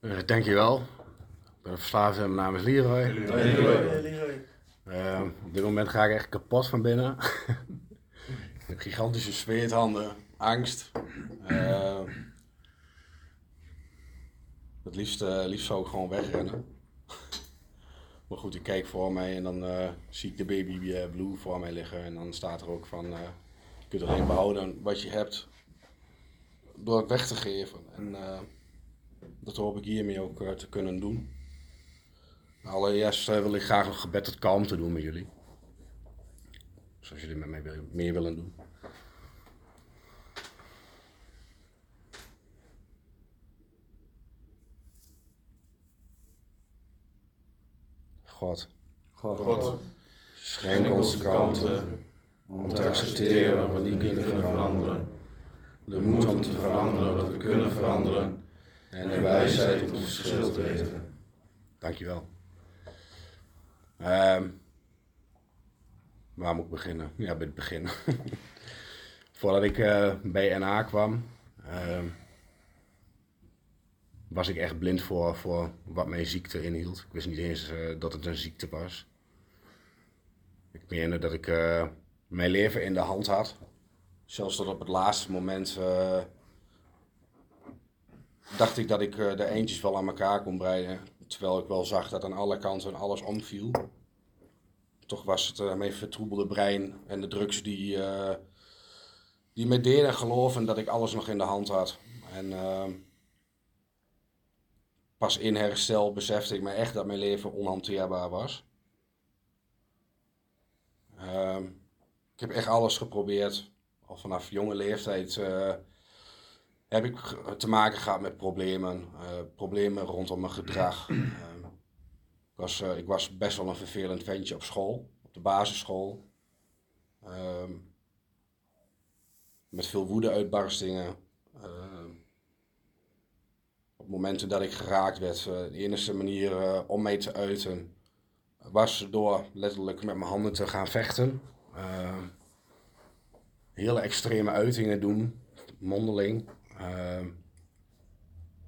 Uh, dankjewel. Ik ben verslaafd en mijn naam is Leroy. Leroy. Leroy. Uh, op dit moment ga ik echt kapot van binnen. ik heb gigantische zweethanden, angst. Uh, het liefst, uh, liefst zou ik gewoon wegrennen. maar goed, ik kijk voor mij en dan zie ik de baby blue voor mij liggen. En dan staat er ook van, je kunt alleen behouden wat je hebt door het weg te geven. En dat hoop ik hiermee ook uh, te kunnen doen. Allereerst uh, wil ik graag een gebed tot kalmte doen met jullie. Zoals jullie met mij meer willen doen. God. God. God. Schenk ons kalmte om te accepteren wat niet kunnen veranderen. De moed om te veranderen wat we kunnen veranderen en de wijsheid om verschil te weten. Dankjewel. Um, waar moet ik beginnen? Ja, bij het begin. Voordat ik uh, bij NA kwam, uh, was ik echt blind voor, voor wat mijn ziekte inhield. Ik wist niet eens uh, dat het een ziekte was. Ik meende dat ik eh, mijn leven in de hand had. Zelfs tot op het laatste moment dacht ik dat ik eh, de eentjes wel aan elkaar kon breiden. Terwijl ik wel zag dat aan alle kanten alles omviel. Toch was het uh, mijn vertroebelde brein en de drugs die, uh, die me deden geloven dat ik alles nog in de hand had. En pas in herstel besefte ik me echt dat mijn leven onhanteerbaar was. Ehm, ik heb echt alles geprobeerd, al vanaf jonge leeftijd heb ik te maken gehad met problemen. Uh, problemen rondom mijn gedrag. Uh, ik, was, uh, ik was best wel een vervelend ventje op school, op de basisschool. Ehm, met veel woede-uitbarstingen. Ehm, op momenten dat ik geraakt werd, de enige manier om mij te uiten was door letterlijk met mijn handen te gaan vechten. Ehm, hele extreme uitingen doen, mondeling. Uh,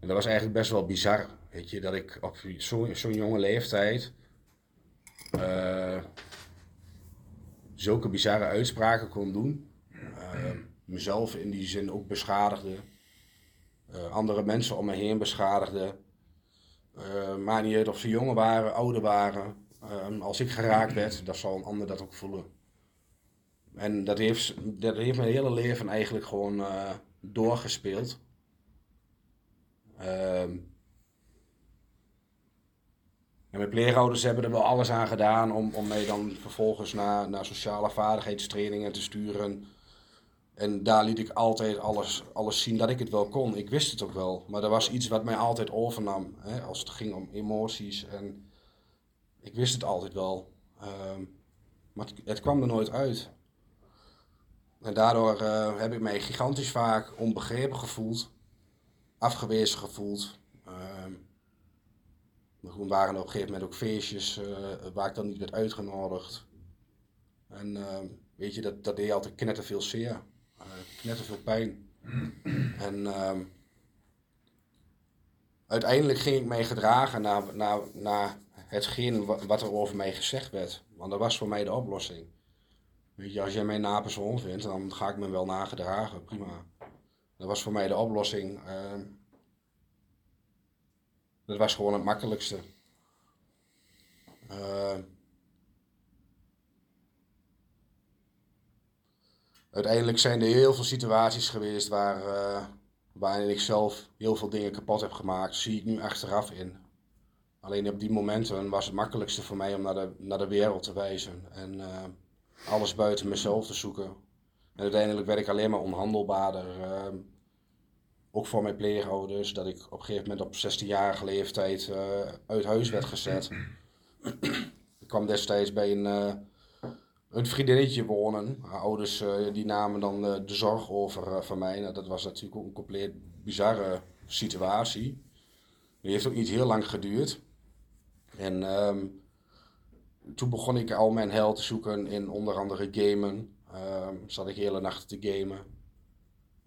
en dat was eigenlijk best wel bizar, weet je, dat ik op zo'n zo jonge leeftijd uh, zulke bizarre uitspraken kon doen. Uh, mezelf in die zin ook beschadigde. Uh, andere mensen om me heen beschadigde. maar niet uit of ze jonger waren, ouder waren. Ehm, als ik geraakt werd, dan zal een ander dat ook voelen. En dat heeft, dat heeft mijn hele leven eigenlijk gewoon doorgespeeld. Um, en mijn pleegouders hebben er wel alles aan gedaan om, om mij dan vervolgens naar, naar sociale vaardigheidstrainingen te sturen. En daar liet ik altijd alles, alles zien dat ik het wel kon. Ik wist het ook wel, maar er was iets wat mij altijd overnam. Hè, als het ging om emoties. En ik wist het altijd wel. Um, maar het kwam er nooit uit. En daardoor uh, heb ik mij gigantisch vaak onbegrepen gevoeld, afgewezen gevoeld. Uh, er waren op een gegeven moment ook feestjes uh, waar ik dan niet werd uitgenodigd. En ehm, weet je, dat, dat deed altijd knetter veel zeer, uh, knetter veel pijn. en ehm, uiteindelijk ging ik mij gedragen naar, naar, naar hetgeen wat er over mij gezegd werd. Want dat was voor mij de oplossing. Weet je, als jij mij na persoon vindt, dan ga ik me wel nagedragen, prima. Dat was voor mij de oplossing. Uh, dat was gewoon het makkelijkste. Uh, uiteindelijk zijn er heel veel situaties geweest waar, uh, waarin ik zelf heel veel dingen kapot heb gemaakt. zie ik nu achteraf in. Alleen op die momenten was het makkelijkste voor mij om naar de, naar de wereld te wijzen. En eh, alles buiten mezelf te zoeken. En uiteindelijk werd ik alleen maar onhandelbaarder. Uh, ook voor mijn pleegouders, dat ik op een gegeven moment op 16-jarige leeftijd uh, uit huis werd gezet. ik kwam destijds bij een, uh, een vriendinnetje wonen. Haar ouders uh, die namen dan de zorg over van mij. Nou, dat was natuurlijk een compleet bizarre situatie. Die heeft ook niet heel lang geduurd. En um, toen begon ik al mijn hel te zoeken in onder andere gamen. Um, zat ik hele nachten te gamen.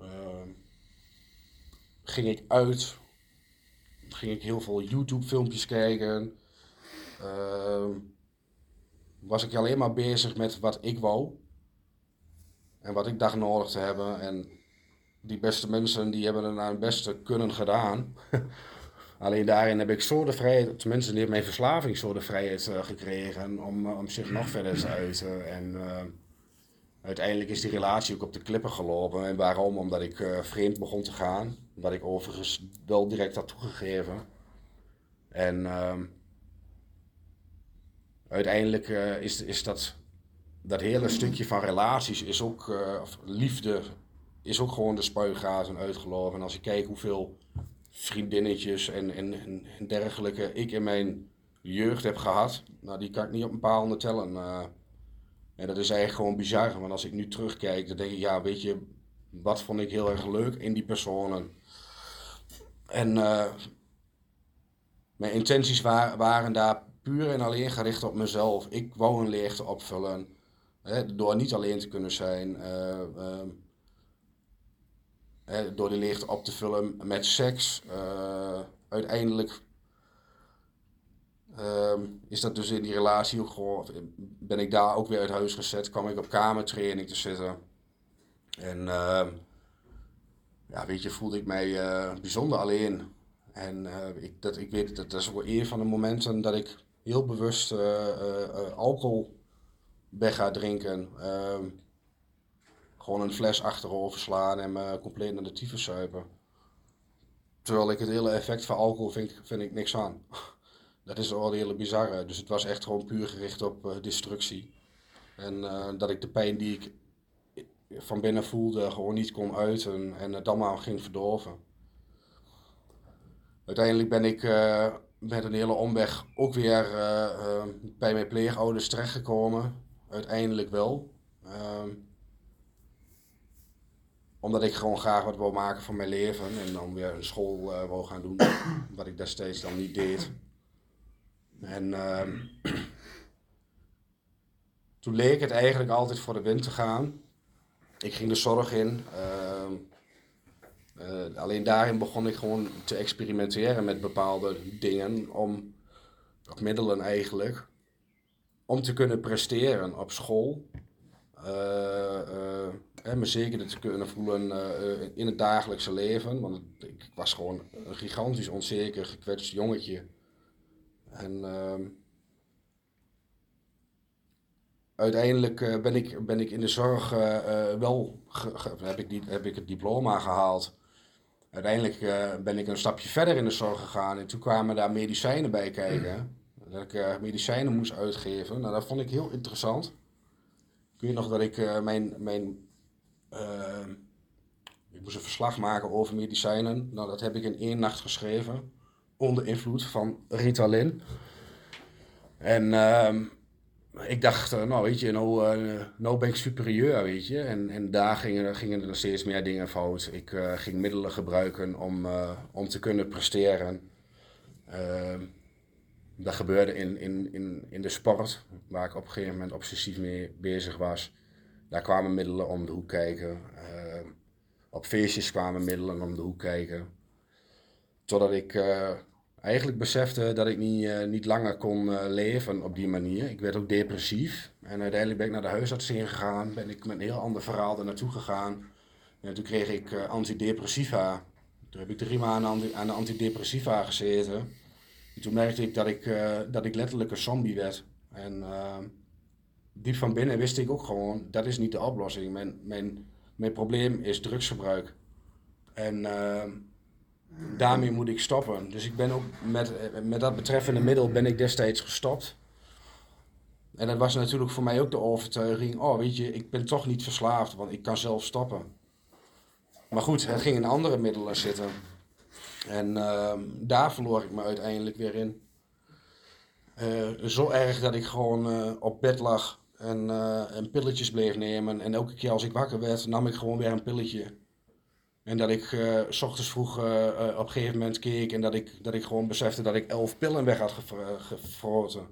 Um, ging ik uit. ging ik heel veel YouTube filmpjes kijken. Ehm, was ik alleen maar bezig met wat ik wou. En wat ik dacht nodig te hebben. En die beste mensen die hebben het naar hun beste kunnen gedaan. Alleen daarin heb ik zo de vrijheid, tenminste heeft mijn verslaving zo de vrijheid uh, gekregen om, om zich nog verder te uiten. En uh, uiteindelijk is die relatie ook op de klippen gelopen. En waarom? Omdat ik uh, vreemd begon te gaan. Wat ik overigens wel direct had toegegeven. En uiteindelijk is, is dat, dat hele stukje van relaties is ook, of liefde, is ook gewoon de spuigaten uitgelopen. En als ik kijk hoeveel vriendinnetjes en, en, en, dergelijke ik in mijn jeugd heb gehad, nou die kan ik niet op een paar handen tellen. En dat is eigenlijk gewoon bizar, want als ik nu terugkijk, dan denk ik, ja, weet je, wat vond ik heel erg leuk in die personen. En uh, mijn intenties waren, daar puur en alleen gericht op mezelf. Ik wou een leegte opvullen, hè, door niet alleen te kunnen zijn. Uh, door die leegte op te vullen met seks. Uh, uiteindelijk uh, is dat dus in die relatie ook gewoon, ben ik daar ook weer uit huis gezet, kwam ik op kamertraining te zitten. En uh, ja, weet je, voelde ik mij uh, bijzonder alleen. En ik, dat, ik weet, dat, dat is ook een van de momenten dat ik heel bewust alcohol ben gaan drinken. Ehm, gewoon een fles achterover slaan en me compleet naar de tyfus zuipen. Terwijl ik het hele effect van alcohol vind, vind ik niks aan. Dat is wel een hele bizarre. Dus het was echt gewoon puur gericht op uh, destructie. En uh, dat ik de pijn die ik van binnen voelde gewoon niet kon uiten en het dan maar ging verdorven. Uiteindelijk ben ik uh, met een hele omweg ook weer bij mijn pleegouders terechtgekomen. Uiteindelijk wel. Ehm, omdat ik gewoon graag wat wil maken van mijn leven en dan weer een school uh, wil gaan doen, wat ik destijds dan niet deed. En uh, toen leek het eigenlijk altijd voor de wind te gaan. Ik ging de zorg in. Uh, uh, alleen daarin begon ik gewoon te experimenteren met bepaalde dingen om, of middelen eigenlijk, om te kunnen presteren op school. Uh, me zeker te kunnen voelen uh, in het dagelijkse leven. Want ik was gewoon een gigantisch onzeker, gekwetst jongetje. En ehm, uiteindelijk ben, ik, ben ik in de zorg wel, heb, ik die, heb ik het diploma gehaald. Uiteindelijk ben ik een stapje verder in de zorg gegaan en toen kwamen daar medicijnen bij kijken. Dat ik medicijnen moest uitgeven. Nou, dat vond ik heel interessant weet nog dat ik mijn, mijn ik moest een verslag maken over medicijnen. Nou, dat heb ik in één nacht geschreven. Onder invloed van Ritalin. En uh, ik dacht, uh, nou weet je, nou, nou ben ik superieur, weet je. En, en daar gingen, gingen er steeds meer dingen fout. Ik ging middelen gebruiken om, om te kunnen presteren. Ehm, dat gebeurde in, in, in, in de sport, waar ik op een gegeven moment obsessief mee bezig was. Daar kwamen middelen om de hoek kijken. Uh, op feestjes kwamen middelen om de hoek kijken. Totdat ik uh, eigenlijk besefte dat ik niet, uh, niet langer kon leven op die manier. Ik werd ook depressief. En uiteindelijk ben ik naar de huisarts gegaan. Ben ik met een heel ander verhaal er naartoe gegaan. En toen kreeg ik antidepressiva. Toen heb ik drie maanden aan de antidepressiva gezeten toen merkte ik dat ik, dat ik letterlijk een zombie werd. En diep van binnen wist ik ook gewoon, dat is niet de oplossing. Mijn, mijn, mijn probleem is drugsgebruik. En uh, daarmee moet ik stoppen. Dus ik ben ook met, met dat betreffende middel ben ik destijds gestopt. En dat was natuurlijk voor mij ook de overtuiging, oh weet je, ik ben toch niet verslaafd, want ik kan zelf stoppen. Maar goed, het ging in andere middelen zitten. En uh, daar verloor ik me uiteindelijk weer in. Uh, zo erg dat ik gewoon uh, op bed lag en, uh, en pilletjes bleef nemen. En elke keer als ik wakker werd, nam ik gewoon weer een pilletje. En dat ik s ochtends vroeg op een gegeven moment keek en dat ik, dat ik gewoon besefte dat ik elf pillen weg had gefroten.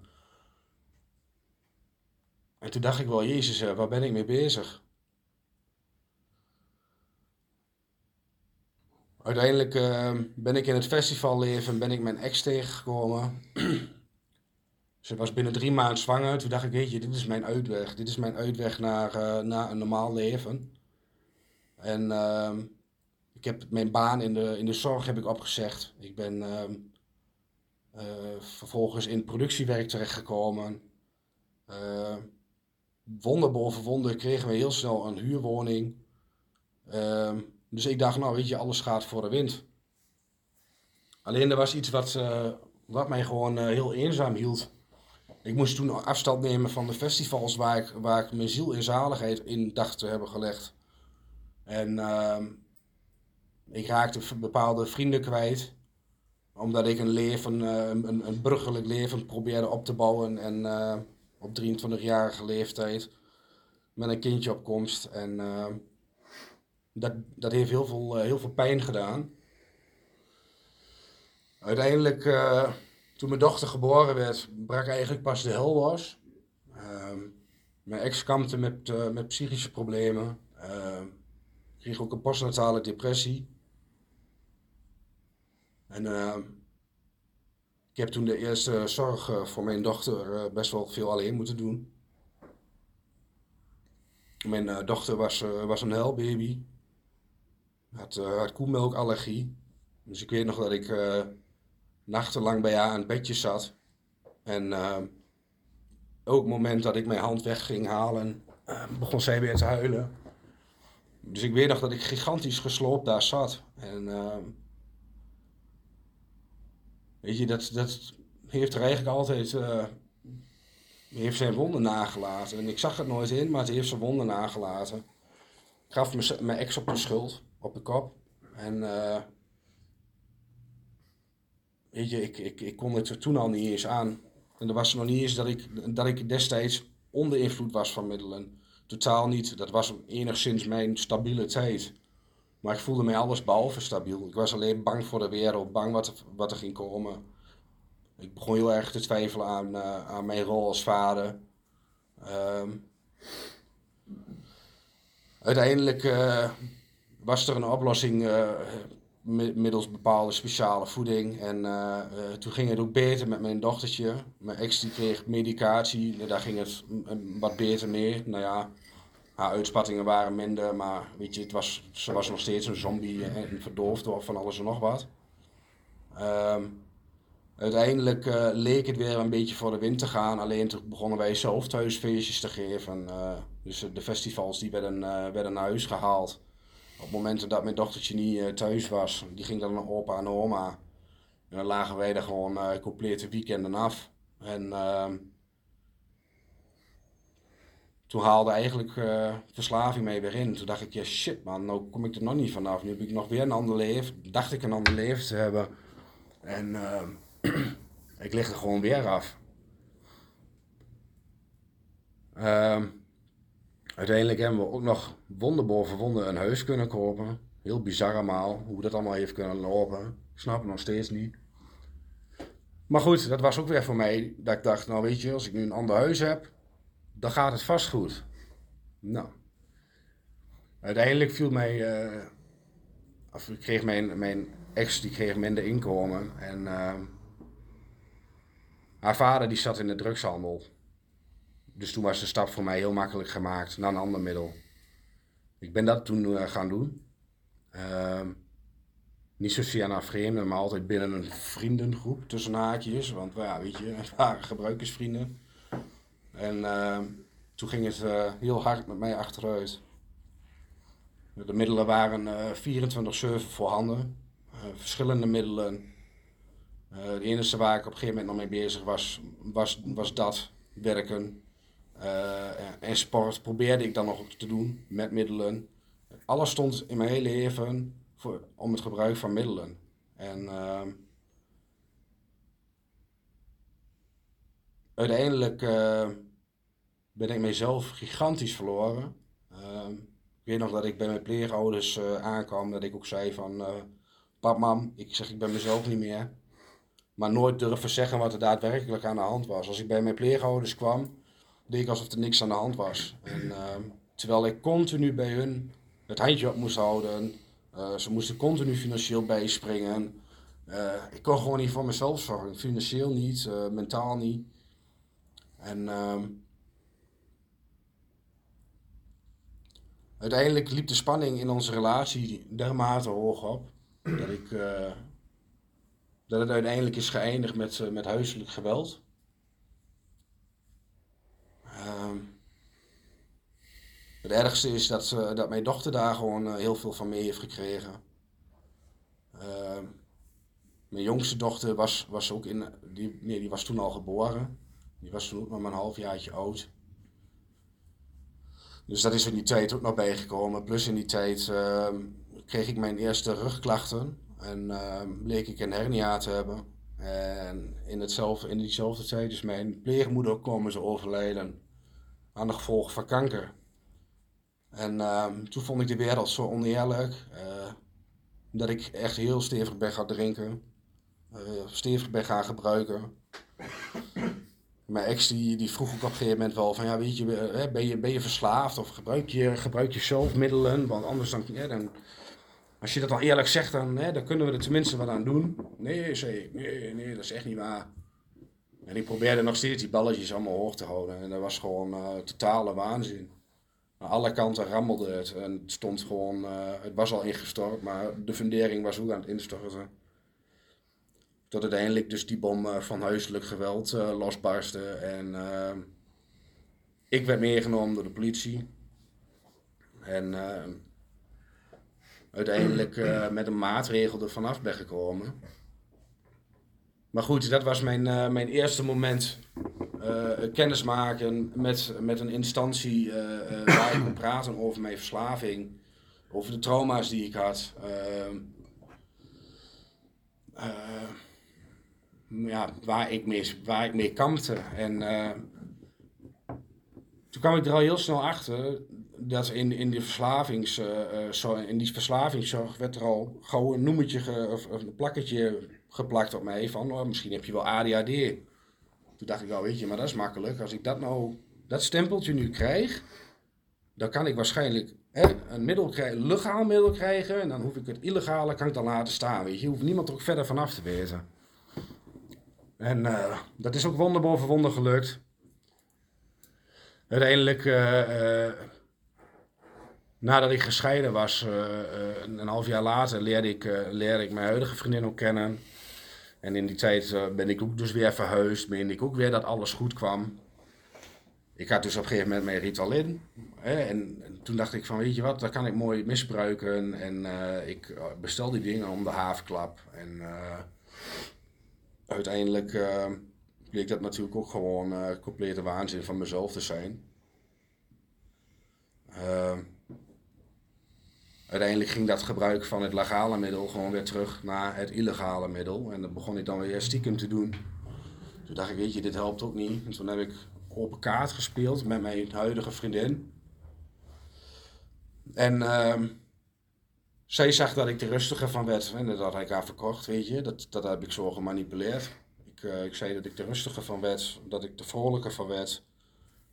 En toen dacht ik wel, Jezus, waar ben ik mee bezig? Uiteindelijk ben ik in het festivalleven ben ik mijn ex tegengekomen. Ze was binnen drie maanden zwanger. Toen dacht ik, weet je, dit is mijn uitweg. Dit is mijn uitweg naar, uh, naar een normaal leven. En ehm, ik heb mijn baan in de, in de zorg heb ik opgezegd. Ik ben ehm, eh, vervolgens in productiewerk terechtgekomen. Uh, wonder boven wonder kregen we heel snel een huurwoning. Uh, dus ik dacht, nou weet je, alles gaat voor de wind. Alleen er was iets wat, wat mij gewoon heel eenzaam hield. Ik moest toen afstand nemen van de festivals waar ik, waar ik mijn ziel en zaligheid in dacht te hebben gelegd. En uh, ik raakte bepaalde vrienden kwijt. Omdat ik een leven, uh, een, een burgerlijk leven probeerde op te bouwen. En uh, op 23-jarige leeftijd met een kindje op komst. En ehm, dat, dat heeft heel veel, eh, heel veel pijn gedaan. Uiteindelijk, toen mijn dochter geboren werd, brak eigenlijk pas de hel los. Uh, mijn ex kampte met, uh, met psychische problemen. Uh, kreeg ook een postnatale depressie. En ik heb toen de eerste zorg voor mijn dochter best wel veel alleen moeten doen. Mijn dochter was, was een helbaby had, had koemelkallergie. Dus ik weet nog dat ik nachtenlang bij haar aan het bedje zat. En uh, ook het moment dat ik mijn hand weg ging halen, begon zij weer te huilen. Dus ik weet nog dat ik gigantisch gesloopt daar zat. En weet je, dat, dat heeft er eigenlijk altijd heeft zijn wonden nagelaten. En ik zag het nooit in, maar het heeft zijn wonden nagelaten. Ik gaf mijn ex op de schuld op de kop. En uh, weet je, ik, ik, ik kon het toen al niet eens aan. En er was nog niet eens dat ik, dat ik destijds onder invloed was van middelen. Totaal niet. Dat was enigszins mijn stabiele tijd. Maar ik voelde mij alles behalve stabiel. Ik was alleen bang voor de wereld, bang wat er, wat er ging komen. Ik begon heel erg te twijfelen aan, uh, aan mijn rol als vader. Um, uiteindelijk uh, was er een oplossing uh, middels bepaalde speciale voeding. En uh, uh, toen ging het ook beter met mijn dochtertje. Mijn ex die kreeg medicatie, daar ging het wat beter mee. Nou ja, haar uitspattingen waren minder, maar weet je, het was, ze was nog steeds een zombie en verdoofd door van alles en nog wat. Um, uiteindelijk uh, leek het weer een beetje voor de wind te gaan. Alleen toen begonnen wij zelf thuisfeestjes te geven. Dus de festivals die werden naar huis gehaald op momenten dat mijn dochtertje niet uh, thuis was, die ging dan naar opa en oma. En dan lagen wij er gewoon uh, complete weekenden af. En uh, toen haalde eigenlijk uh, verslaving mee weer in. Toen dacht ik, ja shit man, nou kom ik er nog niet vanaf. Nu heb ik nog weer een ander leven, dacht ik een ander leven te hebben. En ehm, ik lig er gewoon weer af. Ehm, Uiteindelijk hebben we ook nog wonder boven een huis kunnen kopen. Heel bizar allemaal, hoe dat allemaal heeft kunnen lopen. Ik snap het nog steeds niet. Maar goed, dat was ook weer voor mij dat ik dacht, nou weet je, als ik nu een ander huis heb, dan gaat het vast goed. Nou, uiteindelijk viel mij, uh, of kreeg mijn, mijn ex, die kreeg minder inkomen. En uh, haar vader die zat in de drugshandel. Dus toen was de stap voor mij heel makkelijk gemaakt naar een ander middel. Ik ben dat toen uh, gaan doen. Uh, niet zozeer naar vreemden, maar altijd binnen een vriendengroep tussen haakjes. Want ja, weet je, het waren gebruikersvrienden. En uh, toen ging het uh, heel hard met mij achteruit. De middelen waren 24-7 voorhanden. verschillende middelen. de enige waar ik op een gegeven moment nog mee bezig was, was, was dat werken. Uh, en sport probeerde ik dan nog te doen met middelen. Alles stond in mijn hele leven voor, om het gebruik van middelen. En uh, uiteindelijk uh, ben ik mezelf gigantisch verloren. Ehm, ik weet nog dat ik bij mijn pleegouders uh, aankwam, dat ik ook zei van... Pap, mam, ik zeg ik ben mezelf niet meer. Maar nooit durven zeggen wat er daadwerkelijk aan de hand was. Als ik bij mijn pleegouders kwam, deed ik alsof er niks aan de hand was. En, uh, terwijl ik continu bij hun het handje op moest houden, Uh, ze moesten continu financieel bijspringen. Uh, ik kon gewoon niet voor mezelf zorgen. Financieel niet, uh, mentaal niet. En ehm, uiteindelijk liep de spanning in onze relatie dermate hoog op. Dat, ik, dat het uiteindelijk is geëindigd met, met huiselijk geweld. Ehm, het ergste is dat, dat mijn dochter daar gewoon heel veel van mee heeft gekregen. Ehm, mijn jongste dochter was, was ook in, die, nee, die was toen al geboren. Die was toen ook nog maar een halfjaartje oud. Dus dat is in die tijd ook nog bijgekomen. Plus in die tijd ehm, kreeg ik mijn eerste rugklachten. En uh, bleek ik een hernia te hebben. En in, hetzelfde, in diezelfde tijd is mijn pleegmoeder komen ze overlijden. Aan de gevolgen van kanker. En uh, toen vond ik de wereld zo oneerlijk. Uh, dat ik echt heel stevig ben gaan drinken uh, stevig ben gaan gebruiken. Mijn ex die, die vroeg ook op een gegeven moment wel van ja weet je, eh, ben je, ben je verslaafd of gebruik je, gebruik je zelfmiddelen, want anders dan, ja, dan als je dat al eerlijk zegt dan, hè, dan kunnen we er tenminste wat aan doen. Nee, nee, nee, dat is echt niet waar. En ik probeerde nog steeds die balletjes allemaal hoog te houden en dat was gewoon uh, totale waanzin. Aan alle kanten rammelde het en het stond gewoon, het was al ingestort, maar de fundering was ook aan het instorten. Tot uiteindelijk dus die bom eh, van huiselijk geweld losbarstte. En ik werd meegenomen door de politie. En uiteindelijk met een maatregel er vanaf ben gekomen. Maar goed, dat was mijn, mijn eerste moment. kennismaken met, met een instantie waar ik kon praten over mijn verslaving. Over de trauma's die ik had. Uh, ja, waar, ik mee, waar ik mee kampte. En toen kwam ik er al heel snel achter dat in, in, de verslavings, uh, in die verslavingszorg werd er al gewoon een noemetje of, een plakketje geplakt op mij van oh, misschien heb je wel ADHD. Toen dacht ik wel, weet je, maar dat is makkelijk. Als ik dat nou, dat stempeltje nu krijg, dan kan ik waarschijnlijk hè, een middel krijgen, legaal middel krijgen en dan hoef ik het illegale kan ik dan laten staan. Je, hoeft niemand er ook verder vanaf te weten. En uh, dat is ook wonder boven wonder gelukt. Uiteindelijk, nadat ik gescheiden was, een half jaar later, leerde ik, leerde ik mijn huidige vriendin ook kennen. En in die tijd ben ik ook dus weer verhuisd, meende ik ook weer dat alles goed kwam. Ik had dus op een gegeven moment mijn Ritalin. Hè, en, en, toen dacht ik van, weet je wat, dat kan ik mooi misbruiken. En ik bestel die dingen om de havenklap. En uiteindelijk uh, bleek dat natuurlijk ook gewoon complete waanzin van mezelf te zijn. Uiteindelijk ging dat gebruik van het legale middel gewoon weer terug naar het illegale middel. En dat begon ik dan weer stiekem te doen. Toen dacht ik, weet je, dit helpt ook niet. En toen heb ik open kaart gespeeld met mijn huidige vriendin. En ehm, zij zag dat ik er rustiger van werd en dat had ik haar verkocht, weet je. Dat, dat heb ik zo gemanipuleerd. Ik, uh, ik zei dat ik er rustiger van werd, dat ik er vrolijker van werd.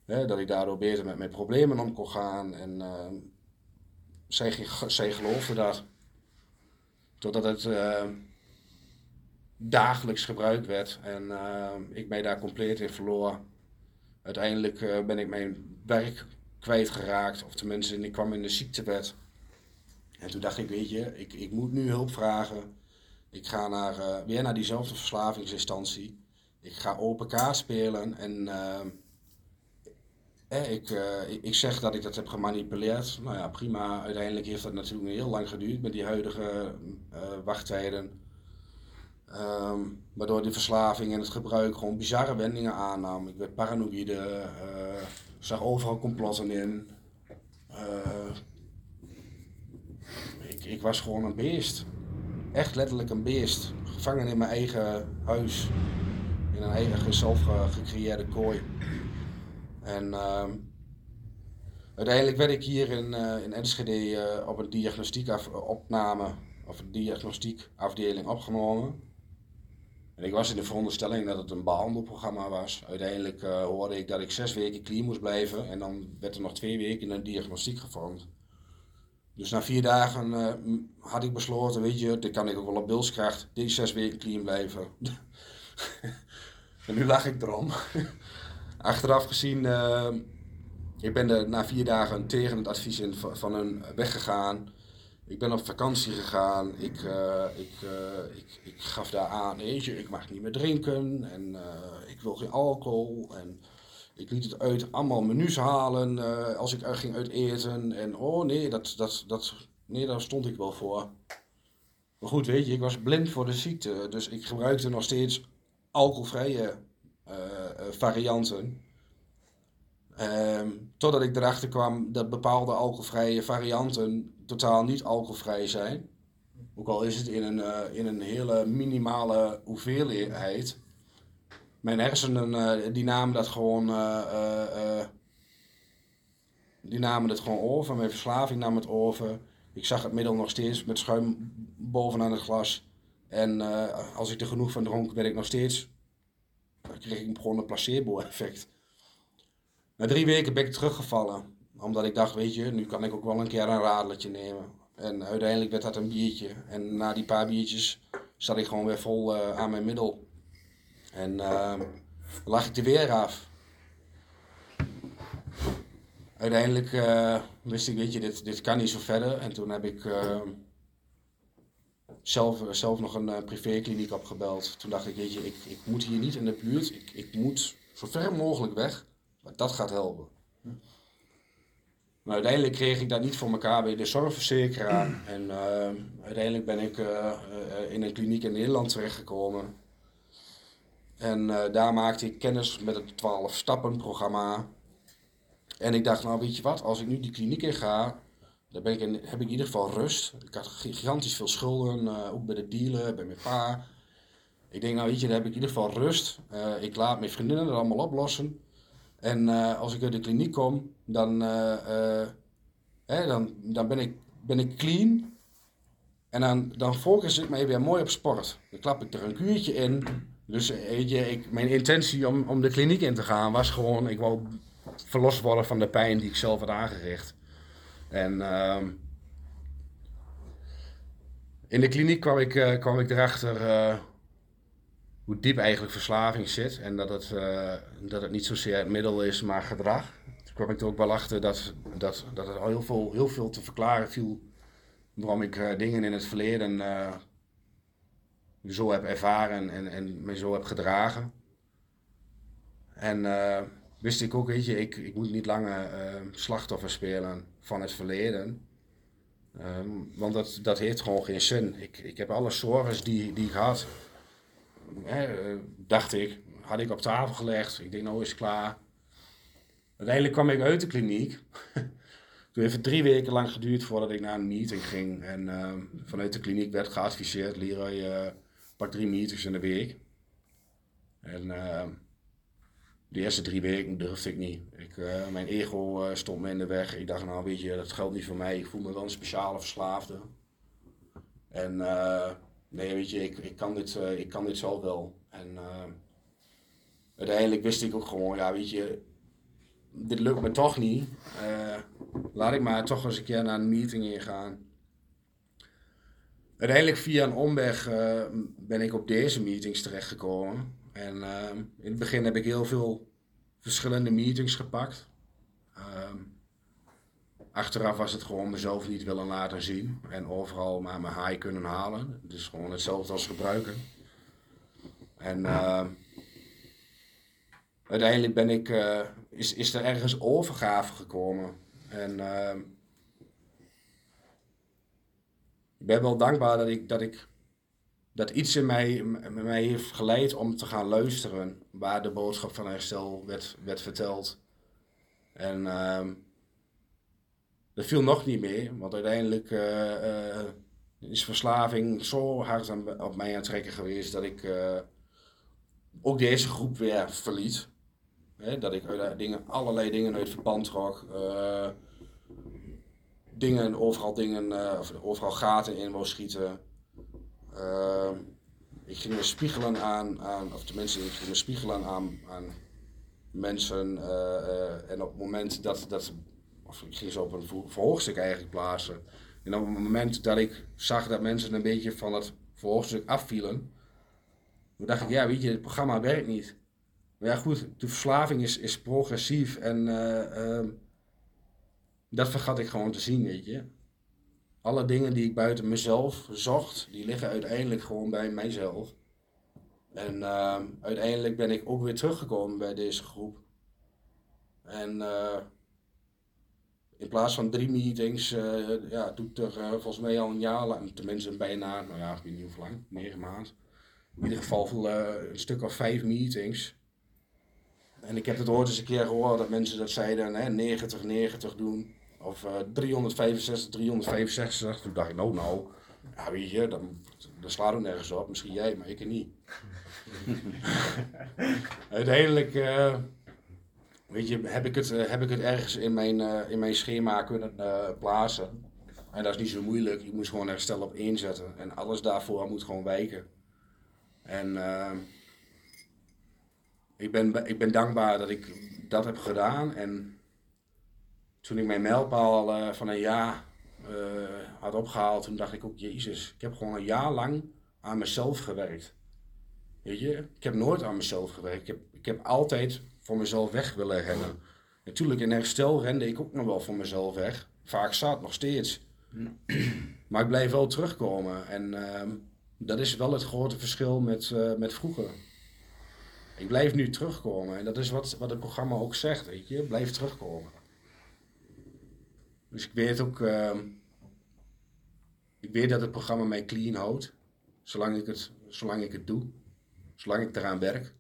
Hè, dat ik daardoor beter met mijn problemen om kon gaan. En uh, zij, zij geloofde dat. Totdat het uh, dagelijks gebruikt werd en ik mij daar compleet in verloor. Uiteindelijk ben ik mijn werk kwijtgeraakt, of tenminste, ik kwam in de ziektewet. En toen dacht ik, weet je, ik, ik moet nu hulp vragen. Ik ga naar, weer naar diezelfde verslavingsinstantie. Ik ga open kaart spelen en eh, ik, uh, ik zeg dat ik dat heb gemanipuleerd. Nou ja, prima. Uiteindelijk heeft dat natuurlijk heel lang geduurd met die huidige wachttijden. Um, waardoor die verslaving en het gebruik gewoon bizarre wendingen aannam. Ik werd paranoïde, zag overal complotten in ik was gewoon een beest. Echt letterlijk een beest. Gevangen in mijn eigen huis. In een eigen zelf gecreëerde kooi. En uh, uiteindelijk werd ik hier in, uh, in Enschede uh, op een diagnostiekopname of een diagnostiekafdeling opgenomen. En ik was in de veronderstelling dat het een behandelprogramma was. Uiteindelijk uh, hoorde ik dat ik zes weken clean moest blijven en dan werd er nog twee weken een diagnostiek gevormd. Dus na vier dagen eh, had ik besloten, weet je, dit kan ik ook wel op bilskracht, deze zes weken clean blijven. en nu lag ik erom. Achteraf gezien, eh, ik ben er na vier dagen tegen het advies in van, hun weggegaan. Ik ben op vakantie gegaan. Ik, eh, ik, eh, ik, ik gaf daar aan, weet je, ik mag niet meer drinken. En ik wil geen alcohol. En ik liet het uit allemaal menus halen als ik ging uit eten. En oh nee, dat, dat, dat, nee, daar stond ik wel voor. Maar goed, weet je, ik was blind voor de ziekte. Dus ik gebruikte nog steeds alcoholvrije eh, varianten. Ehm, totdat ik erachter kwam dat bepaalde alcoholvrije varianten totaal niet alcoholvrij zijn. Ook al is het in een, eh, in een hele minimale hoeveelheid. Mijn hersenen eh, die namen dat gewoon. eh, eh, eh, die namen het gewoon over. Mijn verslaving nam het over. Ik zag het middel nog steeds met schuim bovenaan het glas. En eh, als ik er genoeg van dronk, werd ik nog steeds. Dan kreeg ik gewoon een placebo-effect. Na drie weken ben ik teruggevallen. Omdat ik dacht, weet je, nu kan ik ook wel een keer een radeltje nemen. En uiteindelijk werd dat een biertje. En na die paar biertjes zat ik gewoon weer vol eh, aan mijn middel. En ehm, lag ik er weer af. Uiteindelijk eh, wist ik, weet je, dit, dit kan niet zo verder. En toen heb ik ehm, zelf, zelf nog een eh, privékliniek opgebeld. Toen dacht ik, weet je, ik, ik moet hier niet in de buurt. Ik, ik moet zo ver mogelijk weg. Maar dat gaat helpen. Maar uiteindelijk kreeg ik dat niet voor elkaar bij de zorgverzekeraar. En ehm, uiteindelijk ben ik eh, eh, in een kliniek in Nederland terechtgekomen. En daar maakte ik kennis met het 12-stappen-programma. En ik dacht, nou weet je wat, als ik nu die kliniek in ga, dan ben ik in, heb ik in ieder geval rust. Ik had gigantisch veel schulden, eh, ook bij de dealer, bij mijn pa. Ik denk, nou weet je, dan heb ik in ieder geval rust. Eh, ik laat mijn vriendinnen het allemaal oplossen. En eh, als ik uit de kliniek kom, dan, hè, dan, dan ben, ik, ben ik clean. En dan, dan focus ik mij weer mooi op sport. Dan klap ik er een kuurtje in. Dus weet je, ik, mijn intentie om, om de kliniek in te gaan was gewoon, ik wou verlost worden van de pijn die ik zelf had aangericht. En ehm, in de kliniek kwam ik, eh, kwam ik erachter eh, hoe diep eigenlijk verslaving zit. En dat het, eh, dat het niet zozeer het middel is, maar gedrag. Toen kwam ik er ook wel achter dat, dat, dat het al heel veel, heel veel te verklaren viel waarom ik dingen in het verleden zo heb ervaren en, en me zo heb gedragen. En wist ik ook, weet je, ik, ik moet niet langer slachtoffer spelen van het verleden. Ehm, want dat, dat heeft gewoon geen zin. Ik, ik heb alle zorgen die, die ik had, hè, eh, dacht ik, had ik op tafel gelegd. Ik denk, nou is klaar. Uiteindelijk kwam ik uit de kliniek. Toen heeft het drie weken lang geduurd voordat ik naar een meeting ging. En ehm, vanuit de kliniek werd geadviseerd, Leroy, eh pak drie meetings in de week. En ehm, de eerste drie weken durfde ik niet. Ik, eh, mijn ego eh, stond me in de weg. Ik dacht, nou weet je, dat geldt niet voor mij. Ik voel me wel een speciale verslaafde. En eh, nee, weet je, ik, ik, kan dit, ik kan dit zelf wel. En uiteindelijk wist ik ook gewoon, ja weet je, dit lukt me toch niet. Laat ik maar toch eens een keer naar een meeting ingaan. Uiteindelijk via een omweg ben ik op deze meetings terechtgekomen. En eh, in het begin heb ik heel veel verschillende meetings gepakt. Ehm, achteraf was het gewoon mezelf niet willen laten zien. En overal maar mijn haai kunnen halen. Dus gewoon hetzelfde als gebruiken. En ehm, uiteindelijk ben ik, eh, is, is er ergens overgave gekomen. En ehm, ik ben wel dankbaar dat ik, dat ik dat iets in mij, mij heeft geleid om te gaan luisteren waar de boodschap van herstel werd, werd verteld. En ehm, dat viel nog niet mee, want uiteindelijk eh, eh, is verslaving zo hard aan, op mij aan geweest dat ik eh, ook deze groep weer verliet. Dat ik dingen, allerlei dingen uit verband trok. dingen, overal dingen, of overal gaten in wou schieten. Ehm, ik ging me spiegelen aan, aan of tenminste, ik ging me spiegelen aan, aan mensen. eh, eh, en op het moment dat, dat, of ik ging ze op een verhoogstuk eigenlijk plaatsen. En op het moment dat ik zag dat mensen een beetje van het voorstuk afvielen, toen dacht ik, ja weet je, het programma werkt niet. Maar ja goed, de verslaving is, is progressief en eh, ehm, dat vergat ik gewoon te zien, weet je. Alle dingen die ik buiten mezelf zocht, die liggen uiteindelijk gewoon bij mijzelf. En ehm, uiteindelijk ben ik ook weer teruggekomen bij deze groep. En uh, in plaats van drie meetings, uh, ja, doe ik er uh, volgens mij al een jaar lang, tenminste bijna, nou ja, ik weet niet hoe lang, negen maanden. In ieder geval een stuk of vijf meetings. En ik heb het ooit eens een keer gehoord dat mensen dat zeiden, hè, 90, 90 doen. Of 365, 365. Toen dacht ik, nou nou, ja weet je, dan, dan slaat ook nergens op. Misschien jij, maar ik niet. Uiteindelijk weet je, heb ik het, eh, heb ik het ergens in mijn, uh, in mijn schema kunnen uh, plaatsen. En dat is niet zo moeilijk. Ik moest gewoon herstel op inzetten. En alles daarvoor moet gewoon wijken. En uh, ik, ben, ik ben dankbaar dat ik dat heb gedaan. En toen ik mijn mijlpaal van een jaar had opgehaald, toen dacht ik ook, Jezus, ik heb gewoon een jaar lang aan mezelf gewerkt. Weet je, ik heb nooit aan mezelf gewerkt. Ik heb, ik heb altijd voor mezelf weg willen rennen. Natuurlijk, in herstel rende ik ook nog wel voor mezelf weg. Vaak zat, nog steeds. Maar ik blijf wel terugkomen. En uh, dat is wel het grote verschil met, uh, met vroeger. Ik blijf nu terugkomen. En dat is wat, wat het programma ook zegt, weet je. Blijf terugkomen. Dus ik weet ook... Uh, ik weet dat het programma mij clean houdt. Zolang ik het, zolang ik het doe. Zolang ik eraan werk.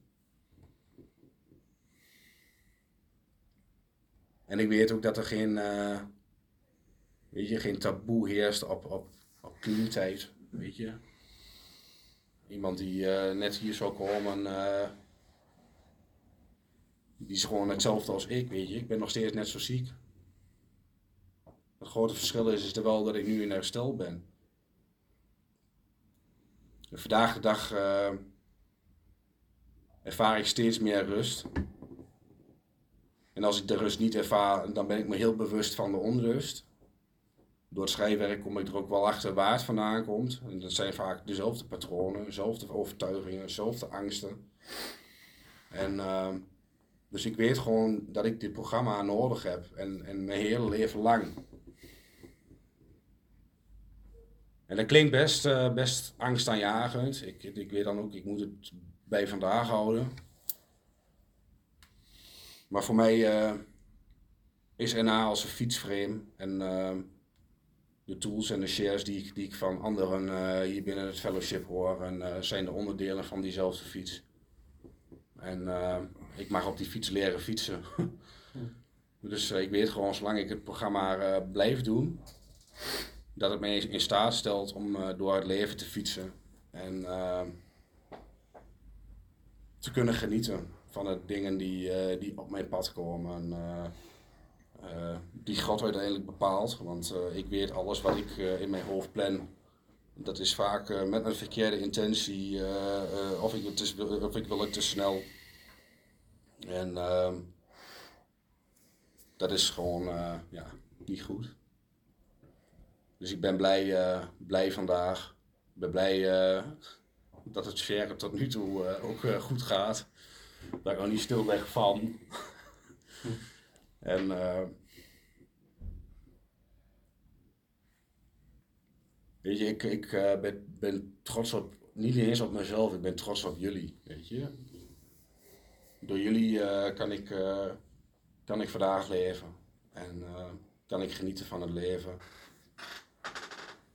En ik weet ook dat er geen, uh, weet je, geen taboe heerst op, op, op tijd, weet je. Iemand die uh, net hier zou komen, uh, die is gewoon hetzelfde als ik, weet je. Ik ben nog steeds net zo ziek. Het grote verschil is, is wel dat ik nu in herstel ben. En vandaag de dag ervaar ik steeds meer rust. En als ik de rust niet ervaar, dan ben ik me heel bewust van de onrust. Door het schrijfwerk kom ik er ook wel achter waar het vandaan komt. En dat zijn vaak dezelfde patronen, dezelfde overtuigingen, dezelfde angsten. En uh, dus ik weet gewoon dat ik dit programma nodig heb en, en mijn hele leven lang. En dat klinkt best, uh, best angstaanjagend. Ik, ik weet dan ook, ik moet het bij vandaag houden. Maar voor mij uh, is NA als een fietsframe en uh, de tools en de shares die ik, die ik van anderen hier binnen het fellowship hoor, en, zijn de onderdelen van diezelfde fiets. En ik mag op die fiets leren fietsen. dus ik weet gewoon, zolang ik het programma blijf doen, dat het mij in staat stelt om door het leven te fietsen en te kunnen genieten van de dingen die, uh, die op mijn pad komen. Die God uiteindelijk bepaalt. Want ik weet alles wat ik in mijn hoofd plan. Dat is vaak met een verkeerde intentie. of, ik of ik wil het te snel. En ehm, dat is gewoon ja, niet goed. Dus ik ben blij, blij vandaag. Ik ben blij dat het share tot nu toe ook goed gaat dat ik nog niet stil leg van. en weet je, ik, ik ben, ben trots op, niet eens op mezelf, ik ben trots op jullie, weet je. Door jullie kan, ik, kan ik vandaag leven en kan ik genieten van het leven.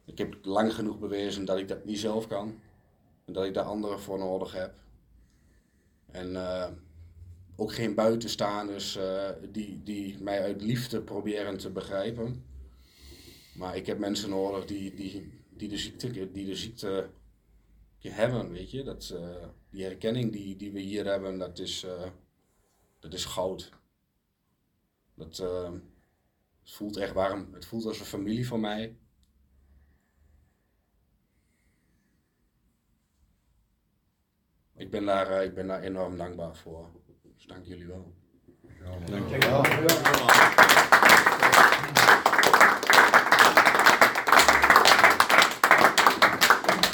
Ik heb lang genoeg bewezen dat ik dat niet zelf kan en dat ik daar anderen voor nodig heb. En uh, ook geen buitenstaanders uh, die, die mij uit liefde proberen te begrijpen. Maar ik heb mensen nodig die, die, die, de, ziekte, die de ziekte hebben, weet je. Dat, uh, die herkenning die, die we hier hebben, dat is, dat is goud. Dat het voelt echt warm. Het voelt als een familie van mij. Ik ben daar, eh, ik ben daar enorm dankbaar voor. Dus dank jullie wel. Dank je wel.